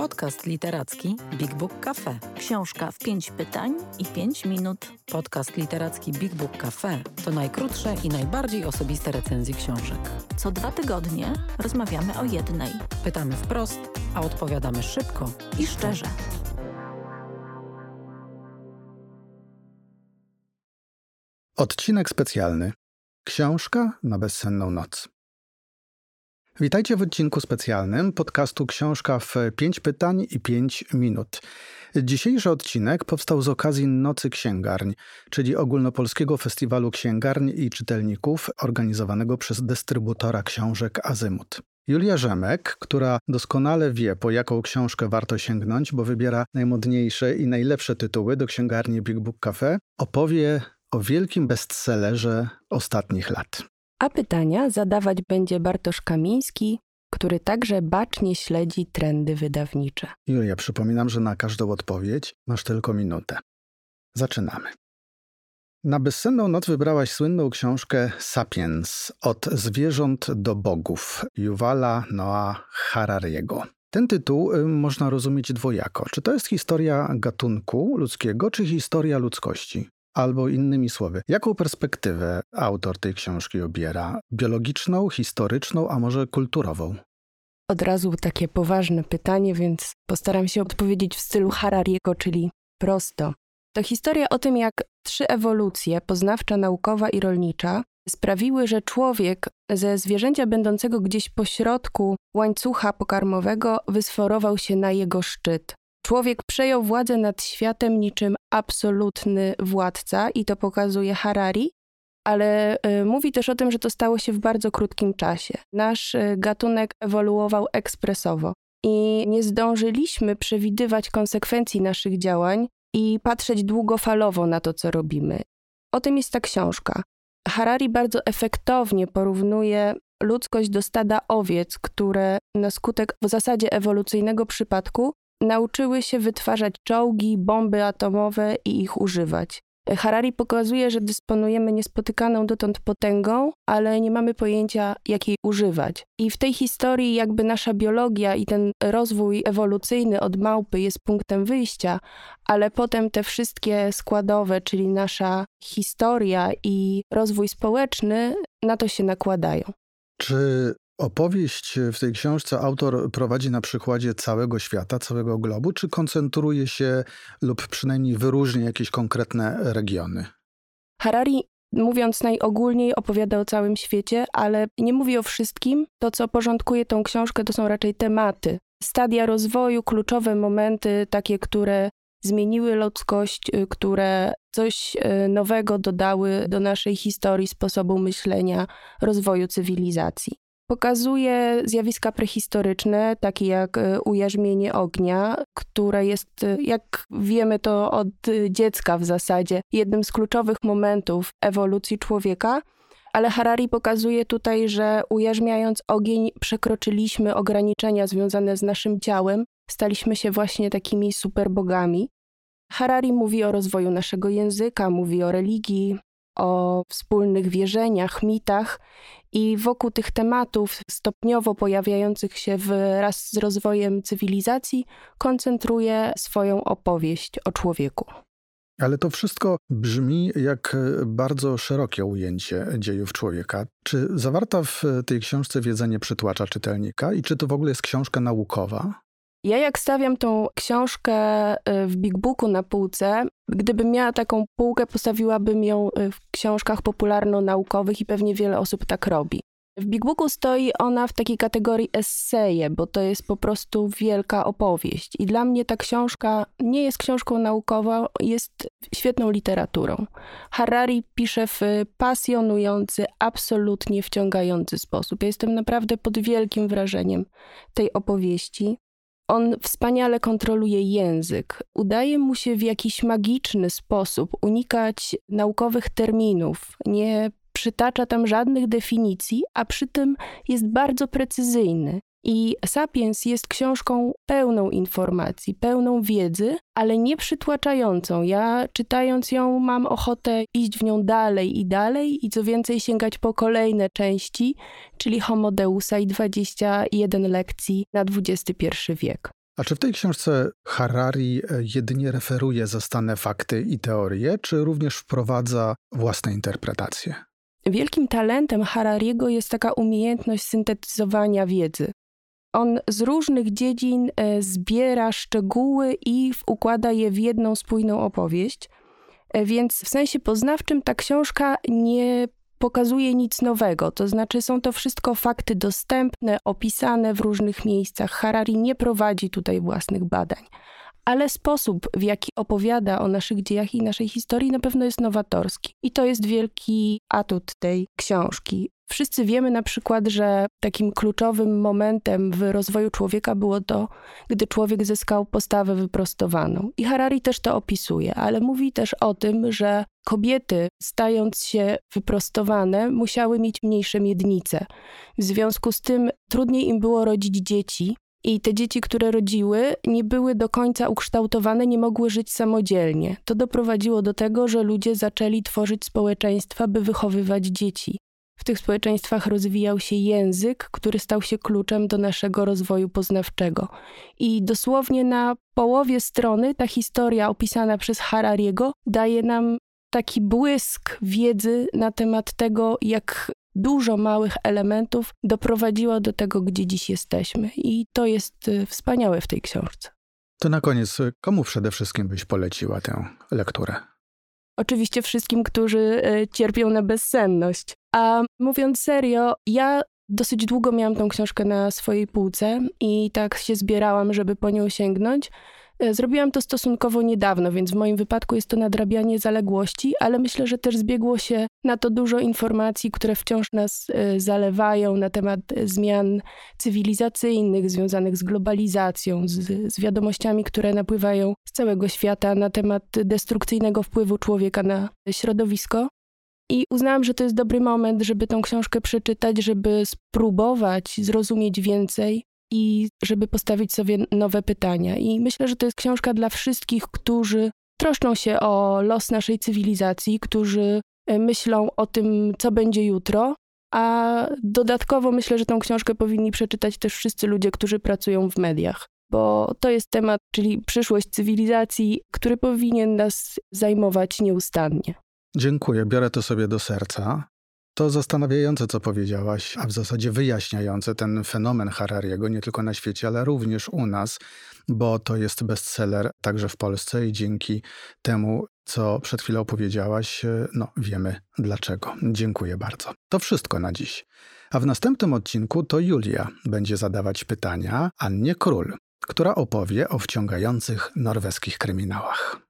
Podcast literacki Big Book Cafe. Książka w pięć pytań i pięć minut. Podcast literacki Big Book Cafe to najkrótsze i najbardziej osobiste recenzje książek. Co dwa tygodnie rozmawiamy o jednej. Pytamy wprost, a odpowiadamy szybko I szczerze. Odcinek specjalny. Książka na bezsenną noc. Witajcie w odcinku specjalnym podcastu Książka w 5 pytań i 5 minut. Dzisiejszy odcinek powstał z okazji Nocy Księgarń, czyli ogólnopolskiego festiwalu księgarni i czytelników organizowanego przez dystrybutora książek Azymut. Julia Rzemek, która doskonale wie, po jaką książkę warto sięgnąć, bo wybiera najmodniejsze i najlepsze tytuły do księgarni Big Book Cafe, opowie o wielkim bestsellerze ostatnich lat. A pytania zadawać będzie Bartosz Kamiński, który także bacznie śledzi trendy wydawnicze. Julia, przypominam, że na każdą odpowiedź masz tylko minutę. Zaczynamy. Na bezsenną noc wybrałaś słynną książkę Sapiens od zwierząt do bogów Yuvala Noah Harariego. Ten tytuł y, można rozumieć dwojako. Czy to jest historia gatunku ludzkiego, czy historia ludzkości? Albo innymi słowy, jaką perspektywę autor tej książki obiera? Biologiczną, historyczną, a może kulturową? Od razu takie poważne pytanie, więc postaram się odpowiedzieć w stylu Harariego, czyli prosto. To historia o tym, jak trzy ewolucje, poznawcza, naukowa i rolnicza, sprawiły, że człowiek ze zwierzęcia będącego gdzieś po środku łańcucha pokarmowego wysforował się na jego szczyt. Człowiek przejął władzę nad światem niczym absolutny władca i to pokazuje Harari, ale y, mówi też o tym, że to stało się w bardzo krótkim czasie. Nasz y, gatunek ewoluował ekspresowo i nie zdążyliśmy przewidywać konsekwencji naszych działań i patrzeć długofalowo na to, co robimy. O tym jest ta książka. Harari bardzo efektownie porównuje ludzkość do stada owiec, które na skutek w zasadzie ewolucyjnego przypadku nauczyły się wytwarzać czołgi, bomby atomowe i ich używać. Harari pokazuje, że dysponujemy niespotykaną dotąd potęgą, ale nie mamy pojęcia, jak jej używać. I w tej historii, jakby nasza biologia i ten rozwój ewolucyjny od małpy jest punktem wyjścia, ale potem te wszystkie składowe, czyli nasza historia i rozwój społeczny, na to się nakładają. Czy Opowieść w tej książce autor prowadzi na przykładzie całego świata, całego globu, czy koncentruje się lub przynajmniej wyróżnia jakieś konkretne regiony? Harari, mówiąc najogólniej, opowiada o całym świecie, ale nie mówi o wszystkim. To, co porządkuje tą książkę, to są raczej tematy. Stadia rozwoju, kluczowe momenty, takie, które zmieniły ludzkość, y, które coś y, nowego dodały do naszej historii, sposobu myślenia, rozwoju cywilizacji. Pokazuje zjawiska prehistoryczne, takie jak e, ujarzmienie ognia, które jest, e, jak wiemy to od dziecka w zasadzie, jednym z kluczowych momentów ewolucji człowieka. Ale Harari pokazuje tutaj, że ujarzmiając ogień, przekroczyliśmy ograniczenia związane z naszym ciałem, staliśmy się właśnie takimi superbogami. Harari mówi o rozwoju naszego języka, mówi o religii, o wspólnych wierzeniach, mitach i wokół tych tematów stopniowo pojawiających się wraz z rozwojem cywilizacji koncentruje swoją opowieść o człowieku. Ale to wszystko brzmi jak bardzo szerokie ujęcie dziejów człowieka. Czy zawarta w tej książce wiedza nie przytłacza czytelnika i czy to w ogóle jest książka naukowa? Ja jak stawiam tą książkę y, w Big Booku na półce, gdybym miała taką półkę, postawiłabym ją y, w książkach popularno-naukowych i pewnie wiele osób tak robi. W Big Booku stoi ona w takiej kategorii esseje, bo to jest po prostu wielka opowieść. I dla mnie ta książka nie jest książką naukową, jest świetną literaturą. Harari pisze w pasjonujący, absolutnie wciągający sposób. Ja jestem naprawdę pod wielkim wrażeniem tej opowieści. On wspaniale kontroluje język. Udaje mu się w jakiś magiczny sposób unikać naukowych terminów, nie przytacza tam żadnych definicji, a przy tym jest bardzo precyzyjny. I Sapiens jest książką pełną informacji, pełną wiedzy, ale nie przytłaczającą. Ja czytając ją mam ochotę iść w nią dalej i dalej i co więcej sięgać po kolejne części, czyli Homo Deusa i 21 lekcji na XXI wiek. A czy w tej książce Harari e, jedynie referuje zastane fakty i teorie, czy również wprowadza własne interpretacje? Wielkim talentem Harariego jest taka umiejętność syntetyzowania wiedzy. On z różnych dziedzin e, zbiera szczegóły i układa je w jedną spójną opowieść. E, więc w sensie poznawczym ta książka nie pokazuje nic nowego, to znaczy są to wszystko fakty dostępne, opisane w różnych miejscach. Harari nie prowadzi tutaj własnych badań, ale sposób, w jaki opowiada o naszych dziejach i naszej historii, na pewno jest nowatorski. I to jest wielki atut tej książki. Wszyscy wiemy na przykład, że takim kluczowym momentem w rozwoju człowieka było to, gdy człowiek zyskał postawę wyprostowaną. I Harari też to opisuje, ale mówi też o tym, że kobiety, stając się wyprostowane, musiały mieć mniejsze miednice. W związku z tym trudniej im było rodzić dzieci, i te dzieci, które rodziły, nie były do końca ukształtowane, nie mogły żyć samodzielnie. To doprowadziło do tego, że ludzie zaczęli tworzyć społeczeństwa, by wychowywać dzieci. W tych społeczeństwach rozwijał się język, który stał się kluczem do naszego rozwoju poznawczego. I dosłownie na połowie strony ta historia opisana przez Harariego daje nam taki błysk wiedzy na temat tego, jak dużo małych elementów doprowadziło do tego, gdzie dziś jesteśmy. I to jest y, wspaniałe w tej książce. To na koniec, y, komu przede wszystkim byś poleciła tę lekturę? Oczywiście wszystkim, którzy y, cierpią na bezsenność. A mówiąc serio, ja dosyć długo miałam tą książkę na swojej półce i tak się zbierałam, żeby po nią sięgnąć. E, zrobiłam to stosunkowo niedawno, więc w moim wypadku jest to nadrabianie zaległości, ale myślę, że też zbiegło się na to dużo informacji, które wciąż nas e, zalewają na temat zmian cywilizacyjnych związanych z globalizacją, z, z wiadomościami, które napływają z całego świata na temat destrukcyjnego wpływu człowieka na środowisko. I uznałam, że to jest dobry moment, żeby tą książkę przeczytać, żeby spróbować zrozumieć więcej i żeby postawić sobie nowe pytania. I myślę, że to jest książka dla wszystkich, którzy troszczą się o los naszej cywilizacji, którzy e, myślą o tym, co będzie jutro. A dodatkowo myślę, że tą książkę powinni przeczytać też wszyscy ludzie, którzy pracują w mediach, bo to jest temat, czyli przyszłość cywilizacji, który powinien nas zajmować nieustannie. Dziękuję, biorę to sobie do serca. To zastanawiające, co powiedziałaś, a w zasadzie wyjaśniające ten fenomen Harariego nie tylko na świecie, ale również u nas, bo to jest bestseller także w Polsce i dzięki temu, co przed chwilą powiedziałaś, no wiemy dlaczego. Dziękuję bardzo. To wszystko na dziś. A w następnym odcinku to Julia będzie zadawać pytania Annie Król, która opowie o wciągających norweskich kryminałach.